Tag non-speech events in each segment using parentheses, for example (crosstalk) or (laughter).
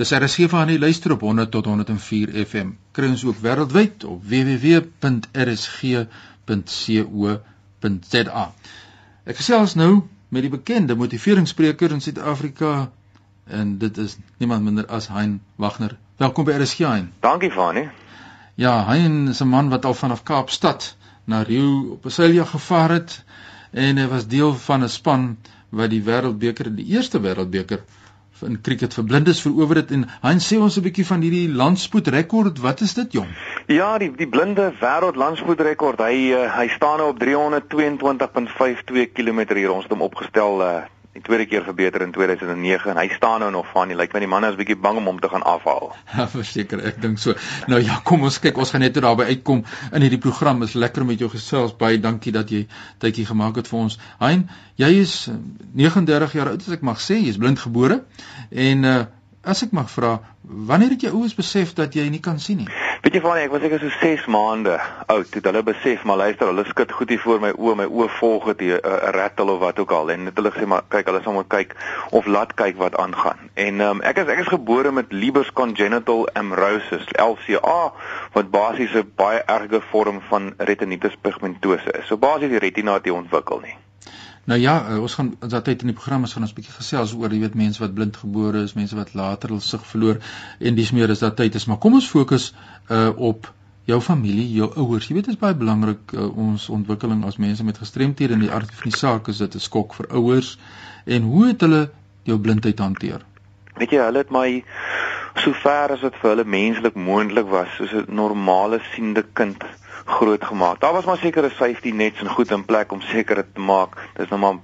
Dis RSG van die luister op 100 tot 104 FM. Kry ons ook wêreldwyd op www.rsg.co.za. Ek gesels nou met die bekende motiveringsspreker in Suid-Afrika en dit is niemand minder as Hein Wagner. Welkom by RSG Hein. Dankie Fanie. Ja, Hein is 'n man wat al vanaf Kaapstad na Rio op 'n seiljaar gevaar het en hy was deel van 'n span wat die wêreldbeker, die eerste wêreldbeker in cricket vir blindes verower het en hy sê ons 'n bietjie van hierdie landspoedrekord. Wat is dit, jong? Ja, die die blinde wêreld landspoedrekord. Hy uh, hy staan nou op 322.52 km hier. Ons het hom opgestel uh, die tweede keer verbeter in 2009 en hy staan nou nog van nie. Lyk my die man is bietjie bang om hom te gaan afhaal. (laughs) Ja, verseker, ek dink so. Nou ja, kom ons kyk, ons gaan net daarby uitkom in hierdie program. Is lekker met jou gesels. Baie dankie dat jy tydjie gemaak het vir ons. Hein, jy is 39 eh, jaar oud as ek mag sê. Jy's blindgebore en uh as ek mag vra, wanneer het jy ouers besef dat jy nie kan sien nie? Weet jy van ek was seker so 6 maande oud toe hulle besef maar luister hulle skud goed hier voor my oë my oë volg dit 'n uh, rattle of wat ook al en hulle sê maar kyk hulle sal maar kyk of laat kyk wat aangaan. En um, ek is ek is gebore met Leber's congenital amaurosis LCA wat basies 'n baie erge vorm van retinitis pigmentosa is. So basies die retina het nie ontwikkel nie. Nou ja, uh, ons gaan dat tyd in die program is gaan ons bietjie gesels oor, jy weet, mense wat blind gebore is, mense wat later hul sig verloor en dis meer is dat tyd is, maar kom ons fokus uh op jou familie, jou ouers. Jy weet dit is baie belangrik uh, ons ontwikkeling as mense met gestremthede in die aard van die saak is dit 'n skok vir ouers en hoe het hulle jou blindheid hanteer? Weet jy, hulle het my so ver as wat vir hulle menslik moontlik was, soos 'n normale siende kind groot gemaak. Daar was maar sekere safety nets en goed in plek om seker te maak. Dis nou maar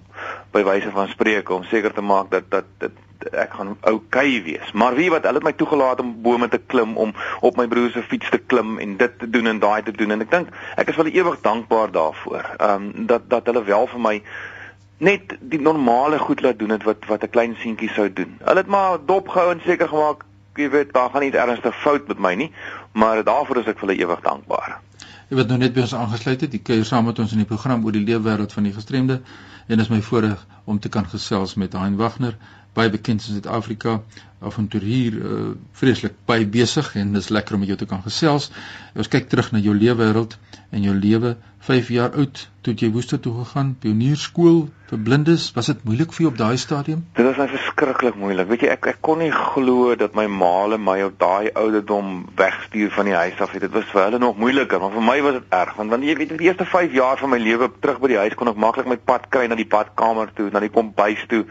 by wyse van spreuke om seker te maak dat dat dit ek gaan okay wees. Maar wie wat hulle het my toegelaat om bome te klim om op my broer se fiets te klim en dit te doen en daai te doen en ek dink ek is wel ewig dankbaar daarvoor. Ehm um, dat dat hulle wel vir my net die normale goed laat doen wat wat 'n klein seentjie sou doen. Hulle het maar dop gehou en seker gemaak jy weet daar gaan nie ernstig fout met my nie, maar daarvoor is ek vir hulle ewig dankbaar. Jy wat nou net by ons aangesluit het, jy kuier saam met ons in die program oor die leefwêreld van die gestremde en is my voorreg om te kan gesels met Hein Wagner, baie bekend in Suid-Afrika, avonturier, uh, vreeslik baie besig en dis lekker om met jou te kan gesels. Ons kyk terug na jou leefwêreld en jou lewe 5 jaar oud toe jy Woester toe gegaan, pionierskool vir blindes. Was dit moeilik vir jou op daai stadium? Dit was net verskriklik moeilik. Weet jy, ek ek kon nie glo dat my maale my op daai ouderdom wegstuur van die huis af. Dit was vir hulle nog moeiliker, maar vir my was dit erg want want jy weet die eerste 5 jaar van my lewe terug by die huis kon ek maklik my pad kry na die badkamer toe, na die kombuis toe,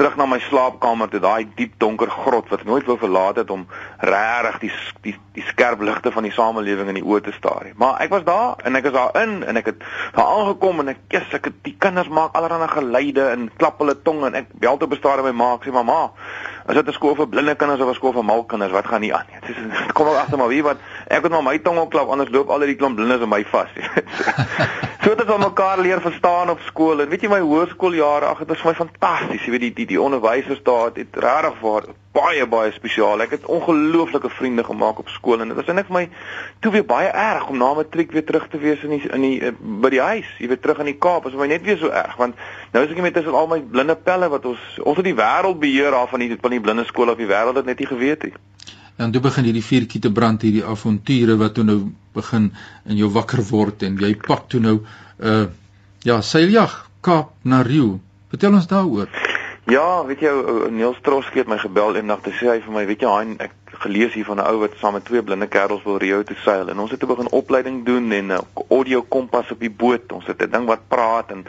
terug na my slaapkamer toe, daai diep donker grot wat ek nooit wou verlaat het om regtig die die die skerp ligte van die samelewing in die oë te staar. Maar ek was daar en ek is daar in en ek het daar aangekom en ek kies ek het die kinders maak allerlei geluide en klap hulle tong en ek bel toe bestaar my ma sê mamma as dit 'n skool vir blinde kinders of 'n skool vir mal kinders wat gaan nie aan nie. Dit is kom wel agter maar wie wat ek het maar my tong opklap anders loop al die klomp blindes in my vas (laughs) so dit ons mekaar leer verstaan op skool en weet jy my hoërskooljare ag dit was vir my fantasties jy weet die die die onderwysers daar het regtig vir baie baie spesiaal ek het ongelooflike vriende gemaak op skool en dit was eintlik vir my toe weer baie erg om na matriek weer terug te wees in die in die by die huis, jy weet terug in die Kaap, is my net weer so erg want nou is ek met tussen al my blinde pelle wat ons ons het die wêreld beheer af van die van die blinde skole of die wêreld het net nie geweet nie. En toe begin hierdie vuurtjie te brand hierdie avonture wat toe nou begin in jou wakker word en jy pak toe nou uh ja, seiljag Kaap na Rio. Vertel ons daaroor. Ja, weet jy Niels Troski het my gebel eendag te sê hy vir my, weet jy, hy ek gelees hier van 'n ou wat saam met twee blinde kerels wil Rio toe seil en ons het toe begin opleiding doen en 'n uh, audio kompas op die boot. Ons het 'n ding wat praat en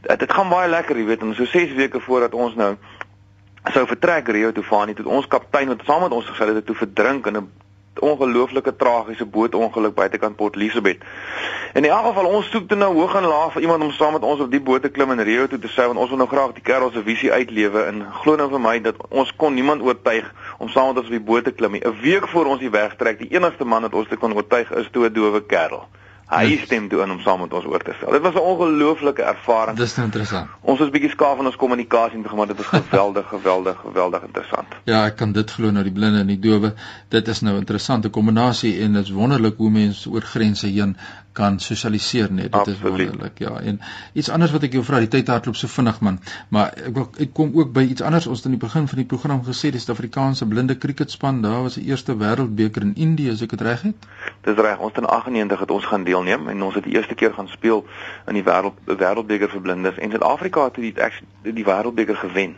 dit gaan baie lekker, jy weet, en so 6 weke voordat ons nou sou vertrek Rio toe vaar nie, toe ons kaptein wat saam met ons gesit het, toe verdrink in 'n ongelooflike tragiese bootongeluk buitekant Port Elizabeth. In elk geval ons soek toe nou hoog en laag vir iemand om saam met ons op die boot te klim en Rio toe te seil want ons wil nou graag die kerel se visie uitlewe en glo nou vir my dat ons kon niemand oortuig om saam met ons op die boot te klim nie. 'n Week voor ons die wegtrek, die enigste man wat ons te kon oortuig is toe 'n dowe kerel hy yes. stem toe in om saam met ons oor te stel. Dit was 'n ongelooflike ervaring. Dis nou interessant. Ons was bietjie skaaf in ons kommunikasie toe, maar dit was geweldig, (laughs) geweldig, geweldig interessant. Ja, ek kan dit glo nou die blinde en die dowe. Dit is nou 'n interessante kombinasie en dit is wonderlik hoe mense oor grense heen kan sosialiseer net. Dit Absoluut. is wonderlik. Ja, en iets anders wat ek jou vra, die tyd hardloop so vinnig man, maar ek wil ek kom ook by iets anders. Ons het in die begin van die program gesê die Suid-Afrikaanse blinde kriketspan, daar was die eerste wêreldbeker in Indië, as ek dit reg het. Dis reg. Ons in 98 het ons gaan deelneem en ons het die eerste keer gaan speel in die wêreld wêreldbeker vir blindes en Suid-Afrika het die die, die wêreldbeker gewen.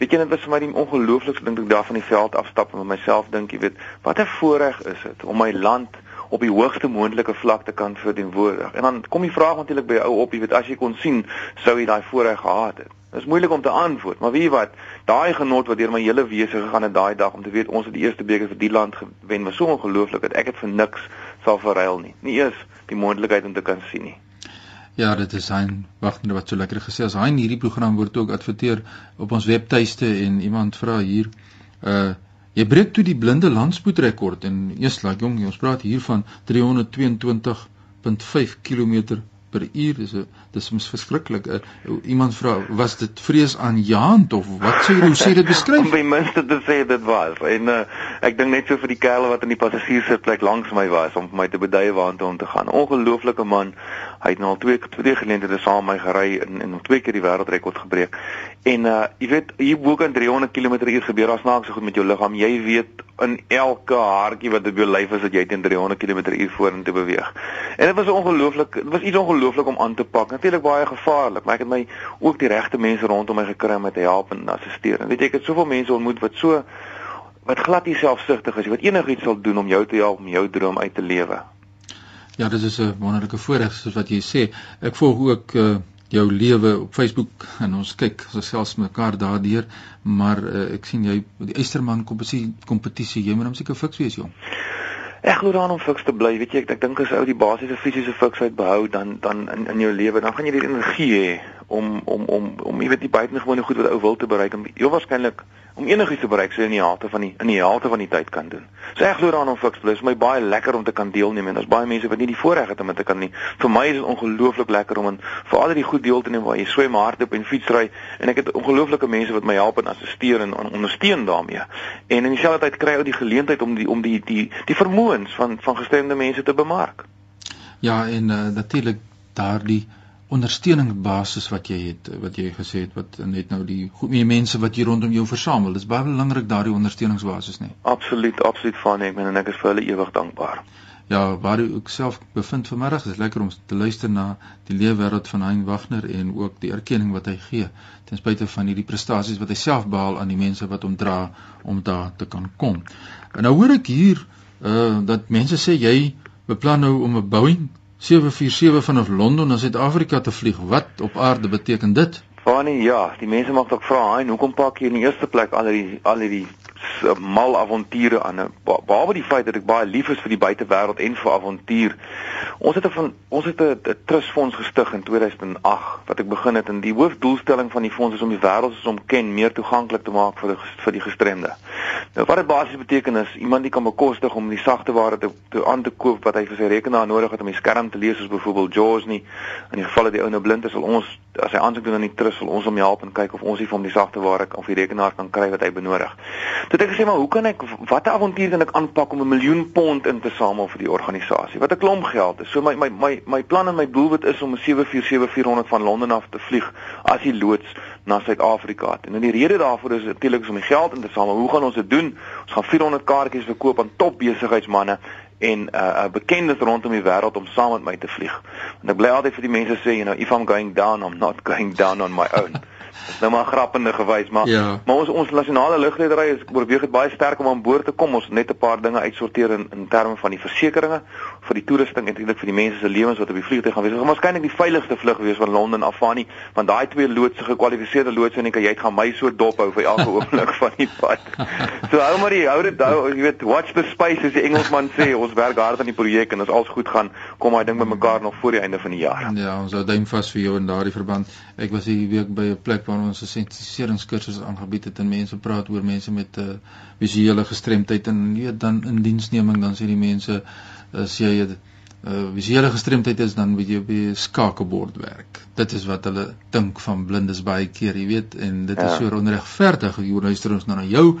Weet jy dit was vir my die ongelooflikste ding toe ek daar van die veld afstap en met myself dink, jy weet, wat 'n voorreg is dit om my land op die hoogste moontlike vlak te kan verteenwoordig. En dan kom die vraag natuurlik by jou ou op, jy weet as jy kon sien, sou jy daai voorreg gehad het. Dit is moeilik om te antwoord, maar weet jy wat, daai genot wat deur my hele wese gegaan het daai dag om te weet ons het die eerste beker vir die land gewen, was so ongelooflik dat ek dit vir niks sal verruil nie. Nie eers die moontlikheid om te kan sien nie. Ja, dit is Hein Wagner wat so lekker gesê as Hein hierdie program word ook adverteer op ons webtuiste en iemand vra hier uh jy breek toe die blinde landspoedrekord en eers laat jong ons praat hier van 322.5 km per uur dis 'n dis mos verskriklik. Uh, iemand vra was dit vrees aan jaand of wat sê jy hoe sê dit beskryf? Om by minste te sê dit was. En uh, ek dink net so vir die kerel wat in die passasierssitplek langs my was om vir my te beduie waartoe om te gaan. Ongelooflike man. Hy het nou al twee twee geleenthede saam met my gery en en twee keer die wêreldrekord gebreek. En uh jy weet hier bo kan 300 km/h gebeur. Daar's naaks so goed met jou liggaam. Jy weet in elke haartjie wat op jou lyf is dat jy teen 300 km/h vorentoe beweeg. En dit was ongelooflik. Dit was iets ongelooflik om aan te pak. Natuurlik baie gevaarlik, maar ek het my ook die regte mense rondom my gekry om my te help en assisteer. En weet jy, ek het soveel mense ontmoet wat so wat glad nie selfsugtig is, wat enigiets sal doen om jou te help om jou droom uit te lewe. Ja, dit is 'n wonderlike voorreg soos wat jy sê. Ek volg ook uh, jou lewe op Facebook en ons kyk gesels mekaar daardeur, maar uh, ek sien jy die Eysterman kompetisie kompetisie, jy moet hom seker fiks wees jong. Ek glo daaraan om fiks te bly, weet jy, ek, ek dink as ou die basiese fisiese fiksheid behou, dan dan in in jou lewe, dan gaan jy die energie hê om om om om jy weet die buitengewone goed wat ou wil te bereik en heel waarskynlik om enigiets te bereik sou in die helfte van die in die helfte van die tyd kan doen. So ek glo daaraan om fiks plus my baie lekker om te kan deelneem en daar's baie mense wat nie die voorreg het om dit te kan nie. Vir my is dit ongelooflik lekker om in vir al die goed deel te neem waar jy swem, hardloop en fietsry en ek het ongelooflike mense wat my help en assisteer en ondersteun daarmee. En in dieselfde tyd kry ou die geleentheid om die om die die die vermoëns van van gestremde mense te bemark. Ja, en uh, natuurlik daardie ondersteuningsbasis wat jy het wat jy gesê het wat net nou die goeie mense wat hier rondom jou versamel. Dis baie belangrik daardie ondersteuningsbasis nê. Absoluut, absoluut van ek en ek is vir hulle ewig dankbaar. Ja, waar ek self bevind vanmiddag, is lekker om te luister na die leefwêreld van Hein Wagner en ook die erkenning wat hy gee ten spyte van hierdie prestasies wat hy self behaal aan die mense wat hom dra om daar te kan kom. En nou hoor ek hier uh dat mense sê jy beplan nou om 'n Boeing 747 vanaf Londen na Suid-Afrika te vlieg. Wat op aarde beteken dit? Fanie, ja, die mense mag dalk vra, "Hein, hoekom pak jy in die eerste plek al die al die mal avonture aan. Behalwe die feit dat ek baie lief is vir die buitewêreld en vir avontuur. Ons het 'n van ons het 'n trustfonds gestig in 2008 wat ek begin het en die hoofdoelstelling van die fonds is om die wêreld soos om ken meer toeganklik te maak vir die vir die gestremde. Nou wat dit basies beteken is iemand die kan bekostig om die sagteware te, te aan te koop wat hy vir sy rekenaar nodig het om die skerm te lees soos byvoorbeeld JAWS nie. In die geval dat die ou nou blind is, sal ons as hy aansoek doen aan die trust sal ons hom help en kyk of ons nie vir hom die sagteware of die rekenaar kan kry wat hy benodig. Het ek gesê maar hoe kan ek watter avontuur kan ek aanpak om 'n miljoen pond in te samel vir die organisasie? Wat 'n klomp geld is. So my my my my plan en my doelwit is om 'n 747400 van Londen af te vlieg as die loods na Suid-Afrika. En nou die rede daarvoor is natuurlik om die geld in te samel. Hoe gaan ons dit doen? Ons gaan 400 kaartjies verkoop aan top besigheidsmense en uh, uh bekendes rondom die wêreld om saam met my te vlieg. En ek bly altyd vir die mense sê, you know, if I'm going down, I'm not (laughs) going down on my own. Nou maar grappende gewys, maar ja. maar ons ons nasionale lugredery is oorweeg dit baie sterk om aan boord te kom. Ons net 'n paar dinge uitsorteer in in terme van die versekerings vir die toerusting en eintlik vir die mense se lewens wat op die vliegtuig gaan wees. Dit gaan waarskynlik die veiligste vlug wees van Londen af aan nie, want daai twee loodse gekwalifiseerde loodse en ek jy gaan my so dop hou vir elke (laughs) oomblik van die pad. So hou maar die hou dit hou, jy weet, watch the space as die Engelsman sê. Ons werk hard aan die projek en as alles goed gaan, kom daai ding bymekaar nog voor die einde van die jaar. Ja, ons hou duim vas vir jou in daardie verband. Ek was hierdie week by 'n plek waar ons 'n sensitiseringskursus aangebied het en mense praat oor mense met 'n uh, visuele gestremdheid en weet dan in diensneming dan sê die mense as jy uh, visuele gestremdheid is dan moet jy op die skakebord werk. Dit is wat hulle dink van blindes baie keer, jy weet, en dit ja. is so onregverdig. Jy luister ons nou na jou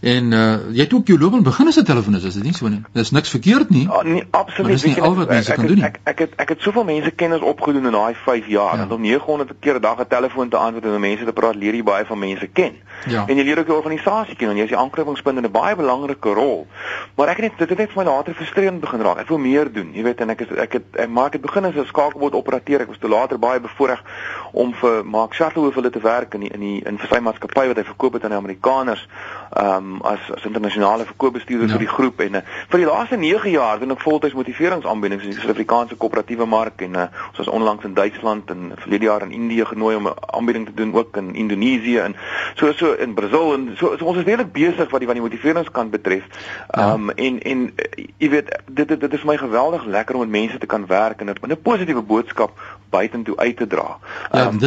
En uh jy het ook jou loopbaan begin as 'n telefonis, is dit nie so nie? Dis niks verkeerd nie. Ja, nee, absoluut. Dis nie al wat mense kan doen nie. Ek ek het ek het soveel mense kennis opgedoen in daai 5 jaar ja. en om 900 keer 'n dag 'n telefoon te antwoord en met mense te praat, leer jy baie van mense ken. Ja. En jy leer ook jou organisasie ken en jy is die aanknopingspunt in 'n baie belangrike rol. Maar ek het net dit het net vir my later frustrerend begin raak. Ek wil meer doen, jy weet, en ek is ek het ek maak dit begin as 'n skakelbord operateur. Ek was te later baie bevoorreg om vir Mark Shuttle vir hulle te werk in die, in die in sy maatskappy wat hy verkoop het aan die Amerikaners. Ehm um, as as internasionale verkoopbestuurder ja. vir die groep en uh, vir die laaste 9 jaar doen ek voltyds motiveringsaanbiedings in die Suid-Afrikaanse koöperatiewe mark en uh, ons was onlangs in Duitsland en verlede jaar in Indië genooi om 'n aanbieding te doen ook in Indonesië en so so in Brasil en so, so ons is redelik besig wat die van die motiveringskant betref. Ja. Ehm um, ja. en en uh, jy weet dit dit dit is vir my geweldig lekker om met mense te kan werk en 'n positiewe boodskap buitentoe uit te dra. Ja, um,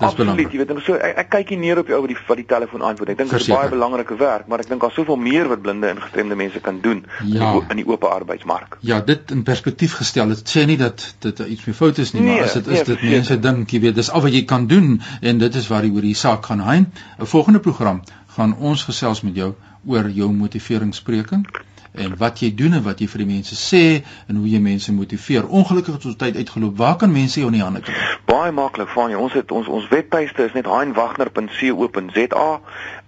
dis belangrik. Jy weet, so ek, ek kyk nie neer op die ou wat die wat die telefoon antwoord. Ek dink dit is baie belangrike werk, maar ek dink daar's soveel meer wat blinde en gestremde mense kan doen ja. in die oop arbeidsmark. Ja, dit in perspektief gestel. Dit sê nie dat dit iets meer fout is nie, nee, maar as dit is nee, dit mense dink, jy weet, dis al wat jy kan doen en dit is waar die oor die saak gaan hein. 'n Volgende program gaan ons gesels met jou oor jou motiveringspreking en wat jy doen en wat jy vir die mense sê en hoe jy mense motiveer. Ongelukkig het ons tyd uitgeloop. Waar kan mense jou in die hande kry? Baie maklik, jy. Ons het ons ons webtuiste is net hainwagner.co.za,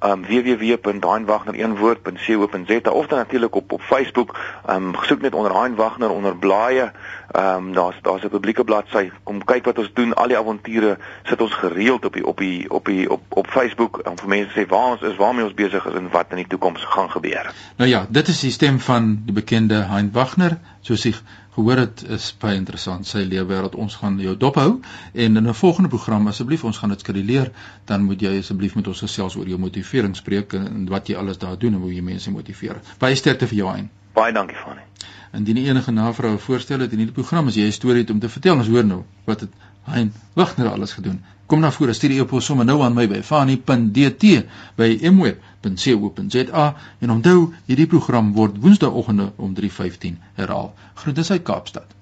um www.hainwagner1woord.co.za of dan natuurlik op op Facebook. Um gesoek net onder Hainwagner onder blaaie. Um daar's daar's 'n publieke bladsy. Kom kyk wat ons doen. Al die avonture sit ons gereeld op die op die op die op op Facebook om vir mense sê waar ons is, waarmee ons besig is en wat in die toekoms gaan gebeur. Nou ja, dit is die stem stem van die bekende Hein Wagner, soos jy gehoor het, is baie interessant sy lewe wat ons gaan jou dophou en in 'n volgende program asseblief ons gaan dit skeduleer, dan moet jy asseblief met ons gesels oor jou motiveringspreek en wat jy alles daar doen en hoe jy mense motiveer. Baie sterkte vir jou Hein. Baie dankie Fani. Indien enige navrae voorstel het in hierdie program, as jy 'n storie het om te vertel, ons hoor nou wat het Hein Wagner alles gedoen. Kom na vore, stuur jou pos sommer nou aan my by fani.dt by mweb.co.za en onthou, hierdie program word woensdaeoggende om 3:15 herhaal. Groete uit Kaapstad.